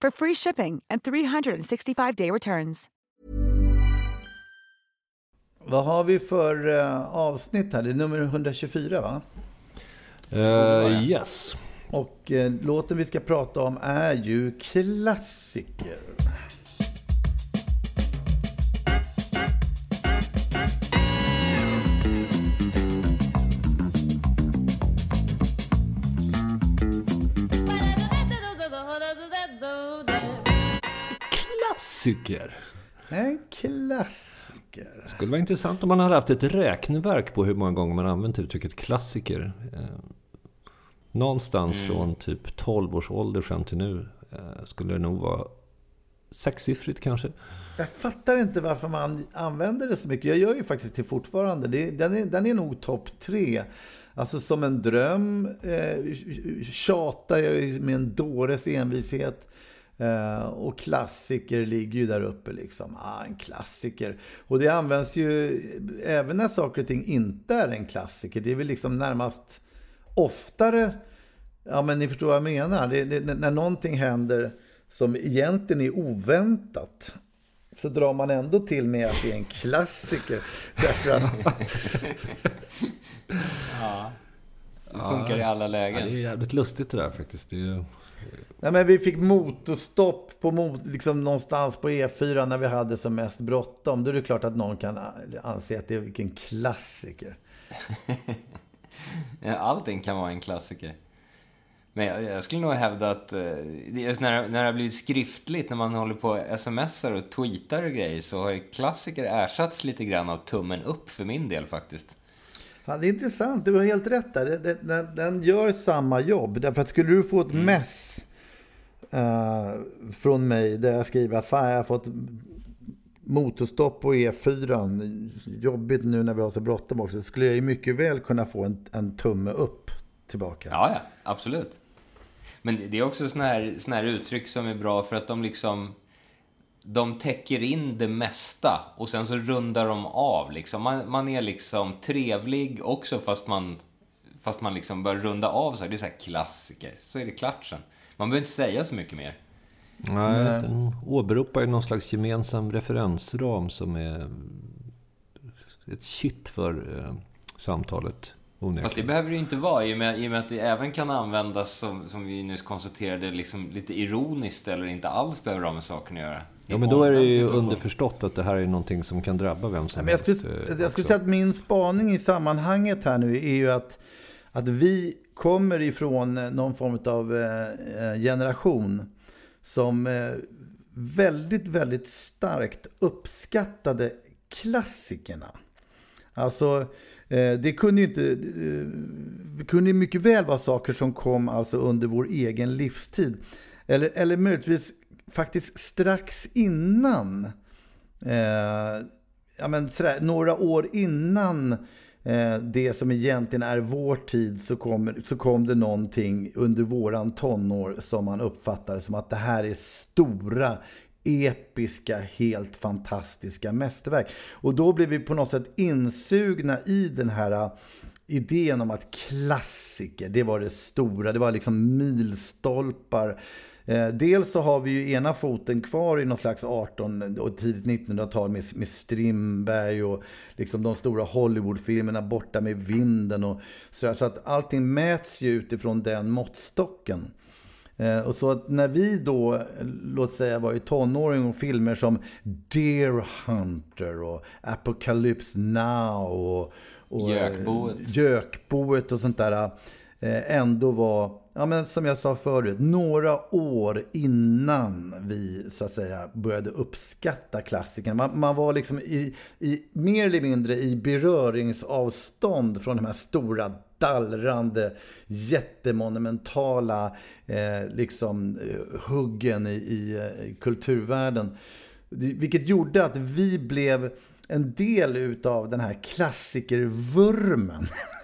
for free shipping and 365-day returns. Vad har vi för uh, avsnitt här? Det är nummer 124 va? Uh, yes. Och uh, låten vi ska prata om är ju klassiker. Klassiker. En klassiker. Det skulle vara intressant om man hade haft ett räkneverk på hur många gånger man använt uttrycket klassiker. Eh, någonstans mm. från typ 12 års ålder fram till nu eh, skulle det nog vara sexsiffrigt kanske. Jag fattar inte varför man använder det så mycket. Jag gör ju faktiskt det fortfarande. Det, den, är, den är nog topp tre. Alltså som en dröm eh, tjatar jag med en dåres envishet. Eh, och klassiker ligger ju där uppe liksom. Ah, en klassiker. Och det används ju även när saker och ting inte är en klassiker. Det är väl liksom närmast oftare, ja men ni förstår vad jag menar. Det, det, när någonting händer som egentligen är oväntat så drar man ändå till med att det är en klassiker. Därför att... ja. Det funkar ja. i alla lägen. Ja, det är jävligt lustigt det där faktiskt. Det är... Nej, men vi fick motorstopp på mot, liksom någonstans på E4 när vi hade som mest bråttom. Då är det klart att någon kan anse att det är vilken klassiker. allting kan vara en klassiker. Men jag, jag skulle nog hävda att eh, just när, när det har blivit skriftligt, när man håller på och smsar och tweetar och grejer, så har ju klassiker ersatts lite grann av tummen upp för min del faktiskt. Fan, det är intressant, du har helt rätt där. Den, den, den gör samma jobb. Därför att skulle du få ett mm. mess uh, från mig där jag skriver att fan, jag har fått motorstopp på E4, jobbigt nu när vi har så bråttom också, så skulle jag ju mycket väl kunna få en, en tumme upp tillbaka. Ja, ja, absolut. Men det är också sådana här, såna här uttryck som är bra för att de liksom de täcker in det mesta och sen så rundar de av liksom. Man, man är liksom trevlig också fast man, fast man liksom börjar runda av så här. Det är så här klassiker. Så är det klart sen. Man behöver inte säga så mycket mer. Nej, den åberopar ju någon slags gemensam referensram som är ett shit för eh, samtalet. Onekligen. Fast det behöver det ju inte vara i och, med, i och med att det även kan användas som, som vi nyss konstaterade, liksom lite ironiskt eller inte alls behöver ha med saken att göra. Ja, men då är det ju underförstått att det här är någonting som kan drabba vem som men jag helst. Skulle, eh, jag skulle säga att min spaning i sammanhanget här nu är ju att, att vi kommer ifrån någon form av eh, generation som eh, väldigt, väldigt starkt uppskattade klassikerna. Alltså, det kunde ju inte... Det kunde mycket väl vara saker som kom alltså under vår egen livstid. Eller, eller möjligtvis faktiskt strax innan, eh, ja men sådär, några år innan eh, det som egentligen är vår tid så kom, så kom det någonting under våran tonår som man uppfattade som att det här är stora episka, helt fantastiska mästerverk. Och då blev vi på något sätt insugna i den här eh, idén om att klassiker, det var det stora, det var liksom milstolpar Eh, dels så har vi ju ena foten kvar i någon slags 18 och tidigt 1900-tal med, med Strindberg och liksom de stora Hollywoodfilmerna Borta med vinden och så, så att allting mäts ju utifrån den måttstocken. Eh, och så att när vi då, låt säga var i tonåring och filmer som Deer Hunter och Apocalypse Now och, och Gökboet. Gökboet och sånt där eh, Eh, ändå var, ja men som jag sa förut, några år innan vi så att säga började uppskatta klassikern. Man, man var liksom i, i, mer eller mindre i beröringsavstånd från de här stora dallrande, jättemonumentala eh, liksom, eh, huggen i, i, i kulturvärlden. Vilket gjorde att vi blev en del utav den här klassikervurmen.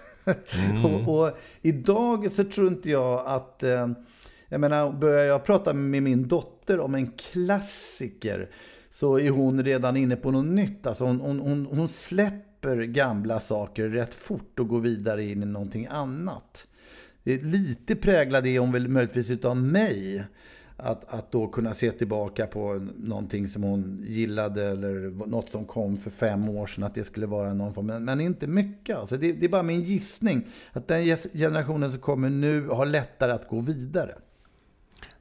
Mm. och, och, idag så tror inte jag att... Eh, jag menar, börjar jag prata med min dotter om en klassiker så är hon redan inne på något nytt. Alltså hon, hon, hon, hon släpper gamla saker rätt fort och går vidare in i någonting annat. Lite präglad är hon väl möjligtvis utav mig. Att, att då kunna se tillbaka på någonting som hon gillade eller något som kom för fem år sedan, att det skulle vara någon form, men, men inte mycket. Alltså det, det, är bara min gissning, att den generationen som kommer nu har lättare att gå vidare.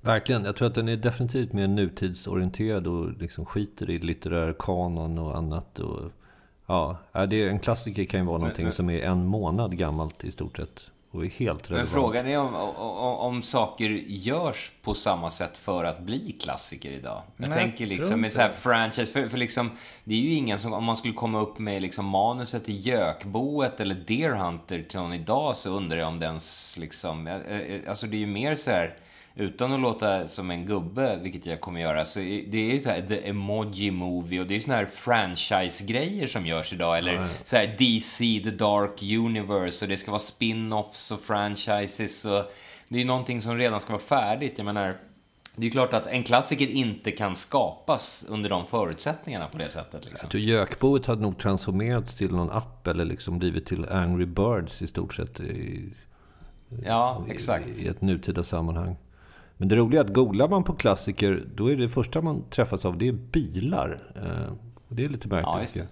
Verkligen. Jag tror att den är definitivt mer nutidsorienterad och liksom skiter i litterär kanon och annat. Och, ja, det är, en klassiker kan ju vara någonting som är en månad gammalt i stort sett. Och är helt relevant. Men frågan är om, om, om, saker görs på samma sätt för att bli klassiker idag. Jag Nej, tänker liksom med så här franchise, för, för liksom, det är ju ingen som, om man skulle komma upp med liksom manuset till Gökboet eller Deer Hunter till någon idag så undrar jag om den liksom, alltså det är ju mer så här utan att låta som en gubbe, vilket jag kommer göra, så det är ju så här the emoji movie och det är ju såna här franchise-grejer som görs idag. Eller ja. så här DC, the dark universe och det ska vara spin-offs och franchises och det är ju någonting som redan ska vara färdigt. Jag menar, det är ju klart att en klassiker inte kan skapas under de förutsättningarna på det sättet. Liksom. Jag tror Gökboet hade nog transformerats till någon app eller liksom blivit till Angry Birds i stort sett. I, ja, exakt. I ett nutida sammanhang. Men det roliga är att googlar man på klassiker, då är det första man träffas av, det är bilar. Eh, och det är lite märkligt. Ja,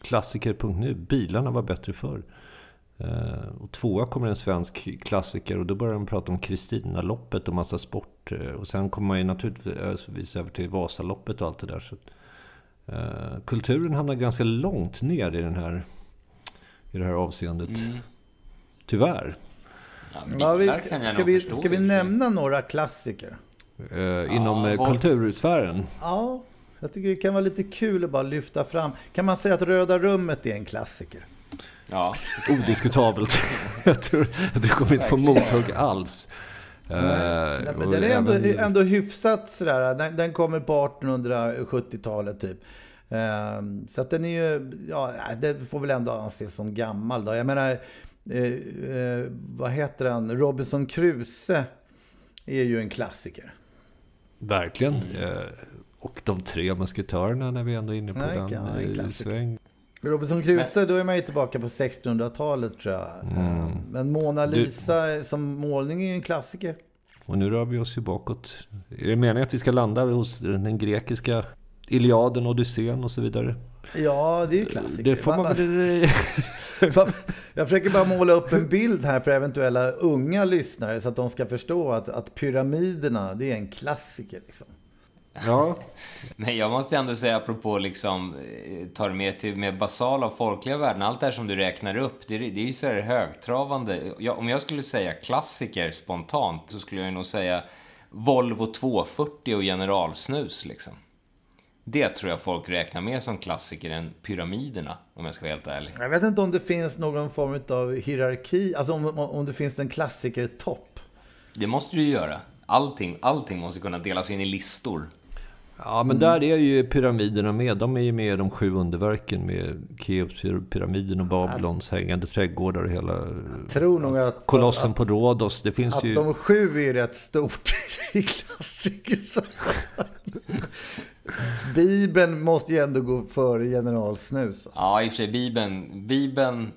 Klassiker.nu, bilarna var bättre förr. Eh, och tvåa kommer en svensk klassiker och då börjar de prata om Kristinaloppet och massa sport. Eh, och sen kommer man ju naturligtvis över till Vasaloppet och allt det där. Så, kulturen hamnar ganska långt ner i, den här, i det här avseendet. Mm. Tyvärr. Ja, vi, ska, vi, ska vi nämna några klassiker? Eh, inom ja, eh, kultursfären? Ja, jag tycker det kan vara lite kul att bara lyfta fram. Kan man säga att Röda rummet är en klassiker? Ja. Odiskutabelt. jag tror att du kommer inte få mothugg alls. Nej, uh, men den är ändå, även... ändå hyfsat sådär. Den, den kommer på 1870-talet typ. Uh, så att den är ju, ja, det får väl ändå anses som gammal då. Jag menar, eh, eh, vad heter han? Robinson Crusoe är ju en klassiker. Verkligen. Mm. Eh, och de tre musketörerna när vi ändå är inne på Nej, den ja, sväng. Robinson Crusoe, då är man ju tillbaka på 1600-talet tror jag. Mm. Eh, men Mona Lisa du... som målning är ju en klassiker. Och nu rör vi oss ju bakåt. Är det meningen att vi ska landa hos den grekiska Iliaden, Odysseen och så vidare? Ja, det är ju klassiker. Det får man. Jag försöker bara måla upp en bild här för eventuella unga lyssnare så att de ska förstå att, att pyramiderna, det är en klassiker. Liksom. Ja. Men jag måste ändå säga, apropå liksom, eh, tar med till med basala och folkliga värden, allt det här som du räknar upp, det, det är ju så här högtravande. Jag, om jag skulle säga klassiker spontant så skulle jag nog säga Volvo 240 och Generalsnus liksom. Det tror jag folk räknar mer som klassiker än Pyramiderna, om jag ska vara helt ärlig. Jag vet inte om det finns någon form av hierarki, alltså om, om det finns en klassiker-topp. Det måste du ju göra. Allting, allting måste kunna delas in i listor. Ja, men där är ju pyramiderna med. De är ju med i de sju underverken med Keops-pyramiden och Babylons hängande trädgårdar och hela... Jag tror nog att... Kolossen att, på Rhodos. Det finns att ju... de sju är rätt stort i klassiker. Bibeln måste ju ändå gå före generalsnus. Ja, i och för sig. Bibeln, Bibeln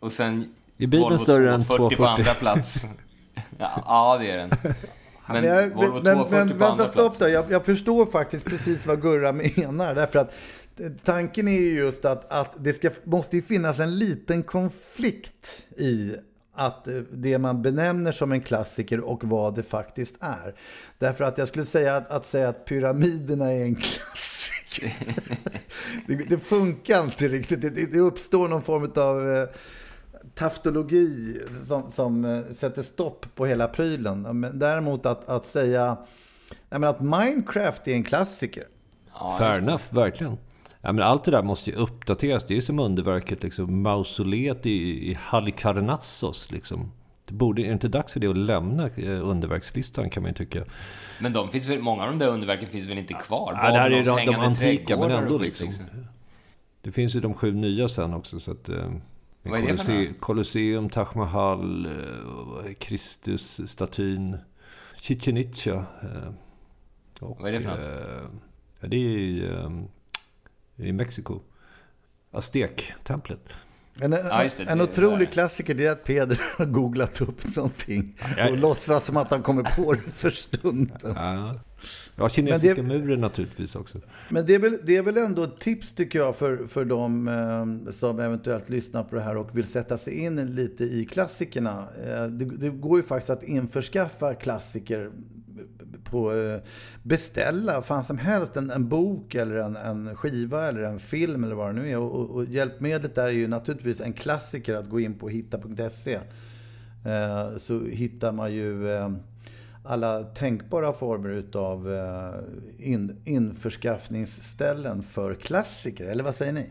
och sen är Bibeln större än 240 på andra plats. Ja, ja, det är den. Men, men, jag, Volvo men, men vänta, stopp då. Jag, jag, förstår faktiskt precis vad Gurra menar. Därför att tanken är ju just att, att det ska, måste ju finnas en liten konflikt i att eh, det man benämner som en klassiker och vad det faktiskt är. Därför att jag skulle säga att, att säga att pyramiderna är en klassiker. det, det, funkar inte riktigt. Det, det, uppstår någon form av eh, taftologi som, som eh, sätter stopp på hela prylen. Men däremot att, att säga att Minecraft är en klassiker. Ja, Fair enough, verkligen. Ja, men allt det där måste ju uppdateras. Det är ju som underverket, liksom, mausoleet i, i Halikarnassos. Liksom. Det borde, är det inte dags för det att lämna eh, underverkslistan kan man ju tycka. Men de finns väl, många av de där underverken finns väl inte kvar? Ja, det här är de, de antika, men ändå liksom. liksom. Det finns ju de sju nya sen också. Så att, eh, Vad är det för Colosseum, Taj Mahal, eh, Kristus-statyn, Chichen Itza. Eh, och, Vad är det för något? Eh, ja, det är eh, i Mexiko. Aztek-templet. En, ja, det, en otrolig klassiker det är att Peder har googlat upp någonting ja, och låtsas som att han kommer på det för stunden. Ja, ja kinesiska det, muren naturligtvis också. Men det är, väl, det är väl ändå ett tips tycker jag för, för de eh, som eventuellt lyssnar på det här och vill sätta sig in lite i klassikerna. Eh, det, det, går ju faktiskt att införskaffa klassiker på att beställa fan som helst, en, en bok eller en, en, skiva eller en film eller vad det nu är. Och, och hjälpmedlet där är ju naturligtvis en klassiker att gå in på hitta.se. Eh, så hittar man ju eh, alla tänkbara former utav in, införskaffningsställen för klassiker. Eller vad säger ni?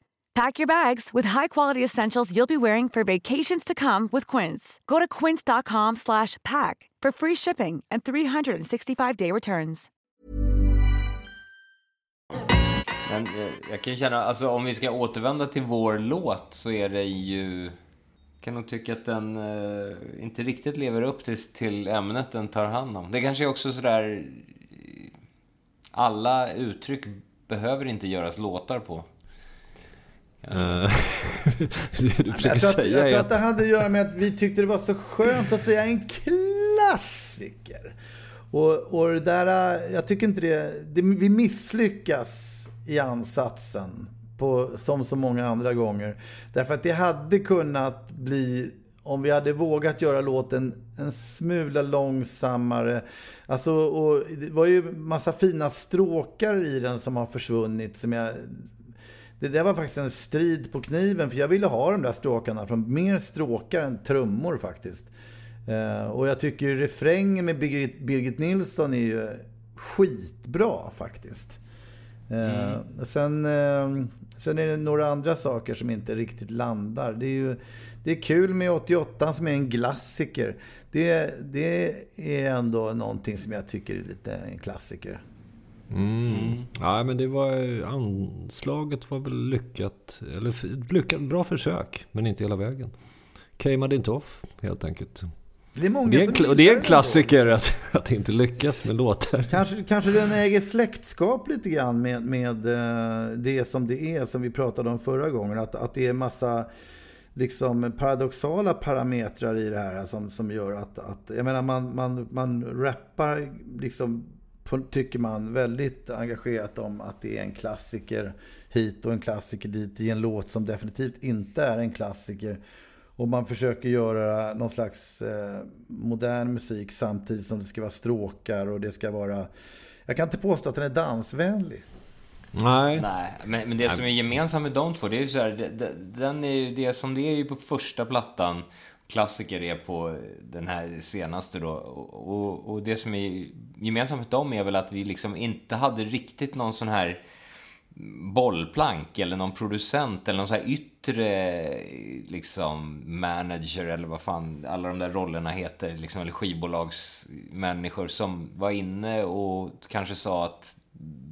Pack your bags with high-quality essentials you'll be wearing for vacations to come with Quince. Go to quince.com slash pack for free shipping and 365-day returns. Men eh, jag kan känna, alltså om vi ska återvända till vår låt så är det ju... kan nog tycka att den eh, inte riktigt lever upp till, till ämnet den tar hand om. Det kanske är också sådär... Alla uttryck behöver inte göras låtar på. Eh, det du jag, tror att, jag tror att det hade att göra med att vi tyckte det var så skönt att säga en klassiker. Och, och det där, jag tycker inte det, det, vi misslyckas i ansatsen på, som så många andra gånger. Därför att det hade kunnat bli, om vi hade vågat göra låten en smula långsammare. Alltså, och det var ju massa fina stråkar i den som har försvunnit som jag det där var faktiskt en strid på kniven för jag ville ha de där stråkarna från mer stråkar än trummor faktiskt. Eh, och jag tycker refrängen med Birgit, Birgit Nilsson är ju skitbra faktiskt. Eh, mm. sen, eh, sen är det några andra saker som inte riktigt landar. Det är ju det är kul med 88 som är en klassiker. Det, det är ändå någonting som jag tycker är lite en klassiker. Mm. Mm. Ja, men det var... Anslaget var väl lyckat. Eller lyckat, bra försök, men inte hela vägen. Came inte off, helt enkelt. Det är, många det är, en, och det är en klassiker att, att inte lyckas med låtar. Kanske, kanske den äger släktskap lite grann med, med eh, det som det är, som vi pratade om förra gången. Att, att det är massa liksom paradoxala parametrar i det här som, som gör att, att jag menar man, man, man rappar liksom tycker man väldigt engagerat om att det är en klassiker hit och en klassiker dit i en låt som definitivt inte är en klassiker. Och man försöker göra någon slags eh, modern musik samtidigt som det ska vara stråkar och det ska vara... Jag kan inte påstå att den är dansvänlig. Nej. Nej, men, men det som är gemensamt med Don't For, det är ju så här, det, det, den är ju det som det är ju på första plattan klassiker är på den här senaste då. Och, och, det som är gemensamt med dem är väl att vi liksom inte hade riktigt någon sån här bollplank eller någon producent eller någon sån här yttre liksom manager eller vad fan alla de där rollerna heter. Liksom, eller skivbolagsmänniskor som var inne och kanske sa att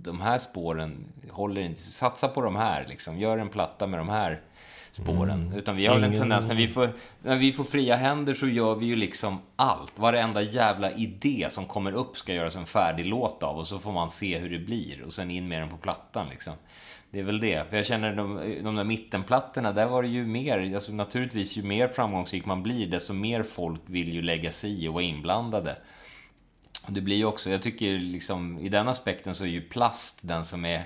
de här spåren håller inte. Satsa på de här liksom. Gör en platta med de här spåren. Mm. Utan vi har Ingen... en tendens, när vi, får, när vi får fria händer så gör vi ju liksom allt. Varenda jävla idé som kommer upp ska göras en färdig låt av och så får man se hur det blir och sen in med den på plattan liksom. Det är väl det. För jag känner de, de där mittenplattorna, där var det ju mer, alltså naturligtvis ju mer framgångsrik man blir, desto mer folk vill ju lägga sig i och vara inblandade. Det blir ju också, jag tycker liksom i den aspekten så är ju plast den som är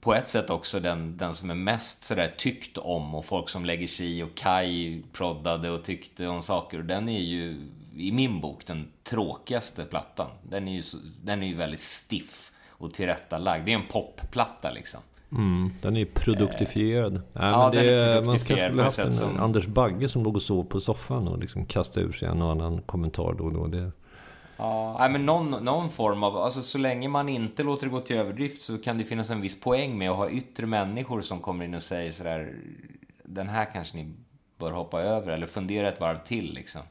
på ett sätt också den, den som är mest sådär tyckt om och folk som lägger sig i och Kai proddade och tyckte om saker. Och den är ju i min bok den tråkigaste plattan. Den är ju, den är ju väldigt stiff och tillrättalagd. Det är en popplatta liksom. Mm, den är ju produktifierad. Eh, Nej, ja, det, är man ska skulle haft en, som... Anders Bagge som låg och sov på soffan och liksom kastade ur sig en och annan kommentar då och då. Det, Ja, men någon, någon form av, alltså så länge man inte låter det gå till överdrift så kan det finnas en viss poäng med att ha yttre människor som kommer in och säger sådär, den här kanske ni bör hoppa över eller fundera ett varv till liksom.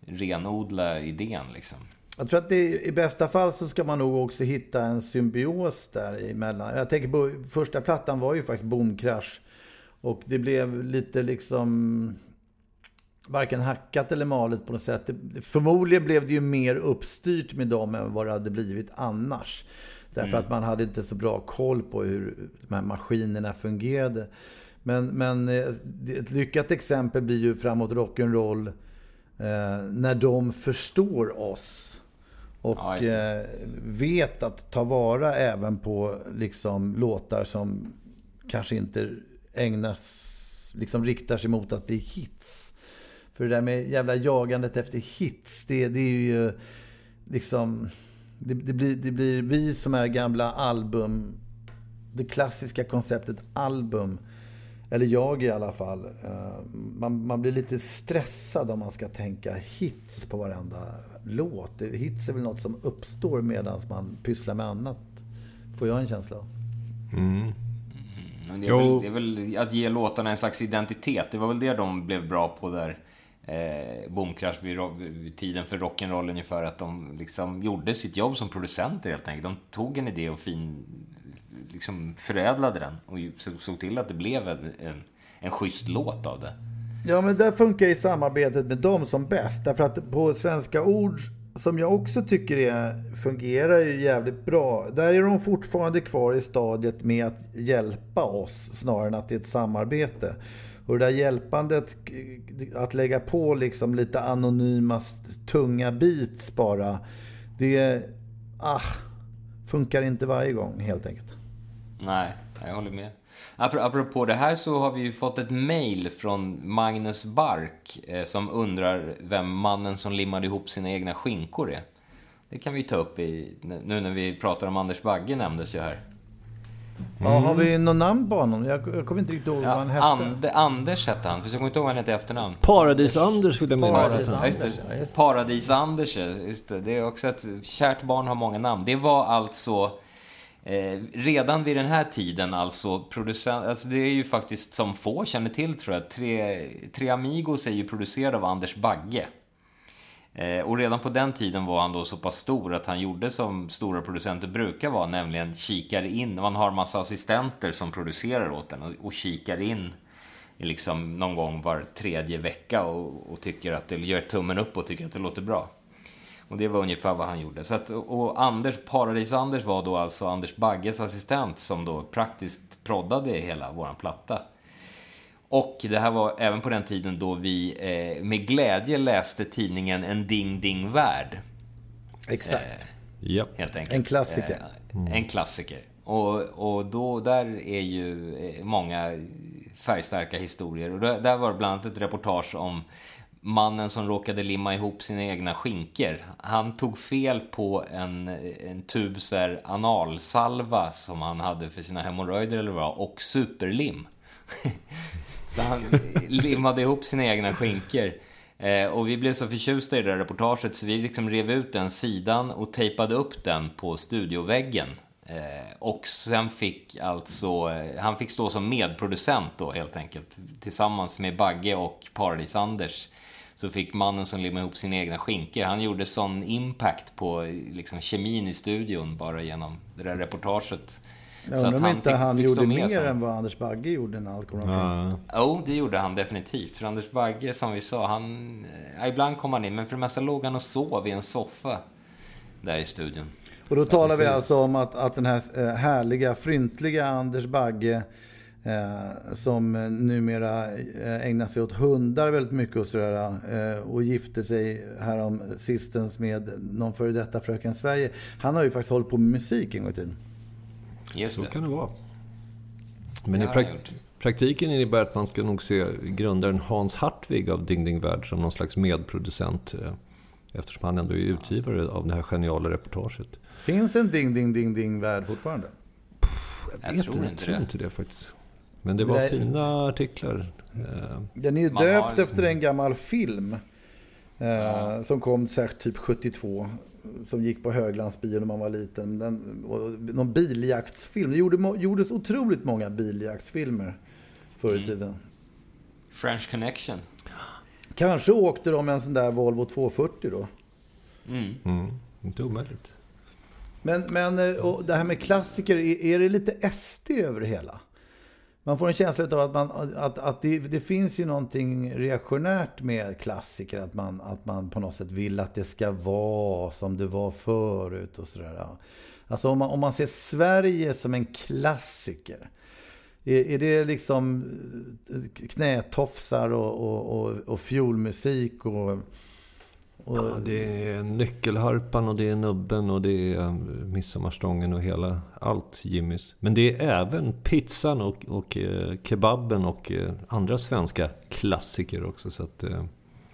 Renodla idén liksom. Jag tror att det, i bästa fall så ska man nog också hitta en symbios där emellan. Jag tänker på första plattan var ju faktiskt Boomkrasch. Och det blev lite liksom varken hackat eller malet på något sätt. Förmodligen blev det ju mer uppstyrt med dem än vad det hade blivit annars. Därför mm. att man hade inte så bra koll på hur de här maskinerna fungerade. Men, men eh, ett lyckat exempel blir ju framåt rock'n'roll eh, när de förstår oss. Och ja, eh, vet att ta vara även på liksom, låtar som kanske inte ägnas, liksom riktar sig mot att bli hits. För det där med jävla jagandet efter hits, det, det är ju liksom... Det, det, blir, det blir vi som är gamla album... Det klassiska konceptet album. Eller jag i alla fall. Eh, man, man blir lite stressad om man ska tänka hits på varenda låt. Hits är väl något som uppstår medan man pysslar med annat. Får jag en känsla av. Mm. Mm, det, är väl, det är väl att ge låtarna en slags identitet. Det var väl det de blev bra på där eh, Boomkrasch vid, vid, tiden för rock'n'roll ungefär. Att de liksom gjorde sitt jobb som producenter helt enkelt. De tog en idé och fin, liksom förädlade den och såg till att det blev en, en, en schysst låt av det. Ja, men där funkar ju samarbetet med dem som bäst. Därför att på Svenska Ord, som jag också tycker är, fungerar ju jävligt bra. Där är de fortfarande kvar i stadiet med att hjälpa oss snarare än att det är ett samarbete. Och det där hjälpandet, att lägga på liksom lite anonyma tunga beats bara. Det ah, funkar inte varje gång helt enkelt. Nej, jag håller med. Apropå det här så har vi ju fått ett mail från Magnus Bark eh, som undrar vem mannen som limmade ihop sina egna skinkor är. Det kan vi ta upp i, nu när vi pratar om Anders Bagge nämndes ju här. Mm. Ja, har vi något namn på honom? Jag, jag kommer inte riktigt ihåg ja, vad han hette. Ande, Anders hette han, för jag kommer inte ihåg vad han hette i efternamn. Paradis-Anders vill jag minnas. Paradis-Anders, Paradis-Anders, just det. Det är också ett kärt barn har många namn. Det var alltså Eh, redan vid den här tiden alltså producent, alltså det är ju faktiskt som få känner till tror jag, Tre, Tre Amigos är ju producerad av Anders Bagge. Eh, och redan på den tiden var han då så pass stor att han gjorde som stora producenter brukar vara, nämligen kikar in. Man har massa assistenter som producerar åt en och, och kikar in liksom någon gång var tredje vecka och, och, tycker att det gör tummen upp och tycker att det låter bra. Och det var ungefär vad han gjorde. Så att, och Anders, Paradis-Anders var då alltså Anders Bagges assistent som då praktiskt proddade hela våran platta. Och det här var även på den tiden då vi eh, med glädje läste tidningen En Ding Ding Värld. Exakt. Eh, Ja. helt enkelt. En klassiker. Eh, En klassiker. Och, och då, där är ju eh, många färgstarka historier. Och där, där var det bland annat ett reportage om mannen som råkade limma ihop sina egna skinker. Han tog fel på en, en tub så analsalva som han hade för sina hemorrojder eller vad och superlim. så han limmade ihop sina egna skinkor. Eh, och vi blev så förtjusta i det där reportaget så vi liksom rev ut den sidan och tejpade upp den på studioväggen. Eh, och sen fick alltså, eh, han fick stå som medproducent då helt enkelt. Tillsammans med Bagge och Paradis-Anders. Så fick mannen som limmade ihop sina egna skinkor, han gjorde sån impact på liksom, kemin i studion bara genom det där reportaget. Jag Så undrar om inte fick- han fick gjorde mer sen. än vad Anders Bagge gjorde när allt kom omkring. Ja. Jo, det gjorde han definitivt. För Anders Bagge, som vi sa, han... Ja, ibland kom han in, men för det mesta låg han och sov i en soffa där i studion. Och då talar vi precis. alltså om att, att den här eh, härliga, fryntliga Anders Bagge eh, som eh, numera eh, ägnar sig åt hundar väldigt mycket och sådär eh, och gifte sig härom sistens med någon före detta Fröken Sverige. Han har ju faktiskt hållit på med musik en gång i tiden. Just Så det. kan det vara. Men Det i prak- praktiken innebär att man ska nog se grundaren Hans Hartvig av Ding Ding Värld som någon slags medproducent. eh, Eftersom han ändå är utgivare av det här geniala reportaget. Finns en ding, ding, ding, ding värld fortfarande? Jag vet tror inte, inte tror det. inte det faktiskt. Men det var Nej. fina artiklar. Eh, Den är ju Man döpt har- efter en gammal film. Eh, Som kom säkert typ 72. Som gick på Höglandsbio när man var liten. Den, och, någon biljaktsfilm. Det gjorde, gjordes otroligt många biljaktsfilmer förr Mm. i tiden. French Connection. Kanske åkte de en sån där Volvo 240 då. Mm. Mm, inte omöjligt. Men, men eh, och det här med klassiker, är, är det lite SD över det hela? Man får en känsla av att, man, att, att det, det finns ju någonting reaktionärt med klassiker. Att man, att man på något sätt vill att det ska vara som det var förut och sådär. Alltså om man, om man ser Sverige som en klassiker. Är, är det liksom eh, knätofsar och, och, och, och fiolmusik och och Ja, det är nyckelharpan och det är nubben och det är eh, midsommarstången och hela allt Jimmys. Men det är även pizzan och, och eh, kebaben och eh, andra svenska klassiker också. Så att,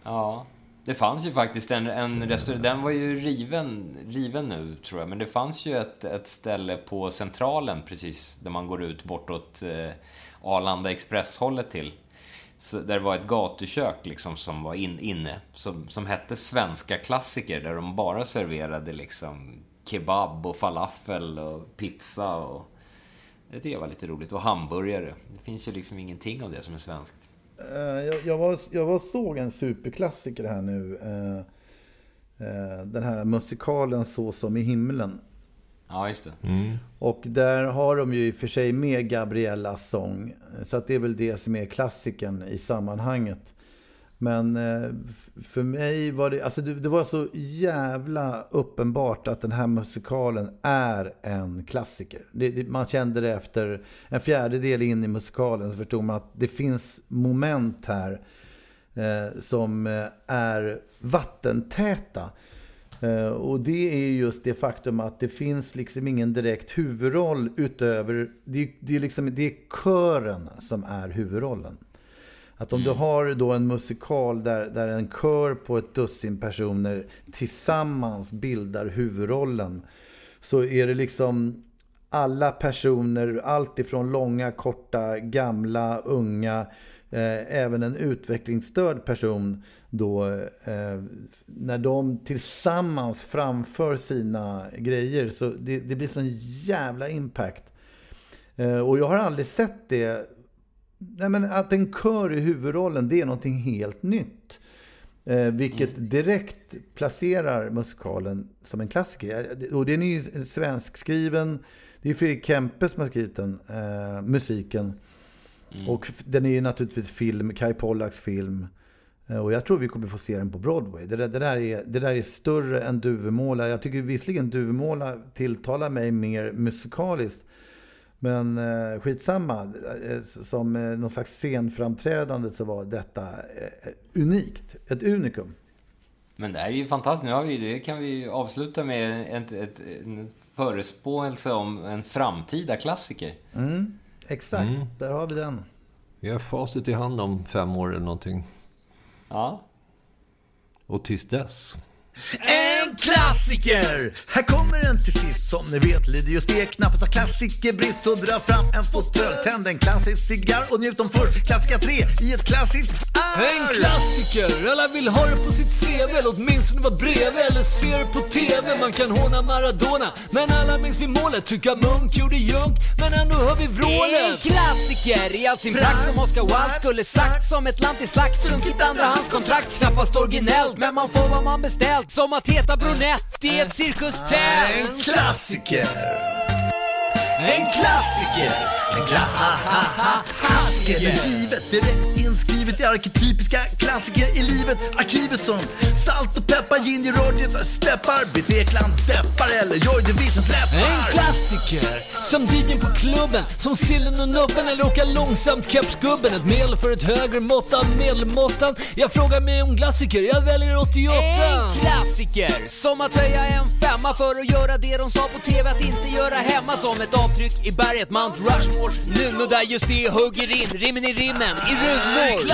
Ja. Det fanns ju faktiskt en, en restaurang, den var ju riven, riven nu tror jag, men det fanns ju ett, ett ställe på Centralen precis där man går ut bortåt eh, Arlanda Express-hållet till. Så där det var ett gatukök liksom som var in, inne, som, som hette Svenska klassiker, där de bara serverade liksom kebab och falafel och pizza och... Det var lite roligt. Och hamburgare. Det finns ju liksom ingenting av det som är svenskt. Eh, jag, jag, var, jag var och såg en superklassiker här nu. Eh, eh, den här musikalen Så som i himlen. Ja, just det. Och där har de ju i och för sig med Gabriellas sång. Så att det är väl det som är klassiken i sammanhanget. Men eh, för mig var det, alltså det, det var så jävla uppenbart att den här musikalen är en klassiker. Det, det, man kände det efter en fjärdedel in i musikalen så förstod man att det finns moment här eh, som eh, är vattentäta. Eh, och det är just det faktum att det finns liksom ingen direkt huvudroll utöver, det, det, är liksom, det är kören som är huvudrollen. Att om du har då en musikal där, där en kör på ett dussin personer tillsammans bildar huvudrollen så är det liksom alla personer, allt ifrån långa, korta, gamla, unga, eh, även en utvecklingsstörd person då, eh, när de tillsammans framför sina grejer så det, det blir sån jävla impact. Eh, och jag har aldrig sett det Nej, men att en kör i huvudrollen, det är någonting helt nytt. Eh, vilket direkt placerar musikalen som en klassiker. Och den är ju svenskskriven. Det är Fredrik Kempe som har skrivit den, eh, musiken. Och f- den är ju naturligtvis film, Kai Pollaks film. Eh, Och jag tror vi kommer få se den på Broadway. Det där, det där, är, det där är större än Duvemåla. Jag tycker visserligen Duvemåla tilltalar mig mer musikaliskt. Men eh, skitsamma, eh, som eh, någon slags scenframträdande så var detta eh, unikt. Ett unikum. Men det här är ju fantastiskt. Nu har vi, det kan vi avsluta med ett, ett, en förespåelse om en framtida klassiker. Mm, exakt, Mm. där har vi den. Vi har facit i hand om fem år eller någonting. Ja. Och tills dess. En klassiker! Här kommer den till sist Som ni vet lider just det knappast av klassikerbrist Så dra fram en fåtölj, tänd en klassisk cigarr och njut om för klassiska tre i ett klassiskt! En klassiker, alla vill ha det på sitt CV eller åtminstone vara bredvid eller se det på TV. Man kan håna Maradona, men alla minns vi målet. Tycka Munk gjorde junk, men ändå hör vi En vrålet. klassiker i all sin prakt som Oscar Wilde skulle sagt Som ett lantislax, sunkigt andrahandskontrakt Knappast originellt, men man får vad man beställt Som att heta brunett i ett cirkustält En klassiker! En klassiker! En klassiker! Men givet, direkt inskrivet i arketypiska klassiker i livet. Arkivet som Salt och peppar, Ginger Rogers steppar. Britt Ekland deppar eller Joy Division En släppar klassiker, som DJn på klubben, som sillen och nubben eller åka långsamt kepsgubben. Ett medel för ett högre mått av medelmåttan. Jag frågar mig om klassiker, jag väljer 88. En klassiker, som att höja en femma för att göra det de sa på TV att inte göra hemma. Som ett avtryck i berget Mount Rushmore Nuno där just det hugger in, rimmen i rimmen, i runor En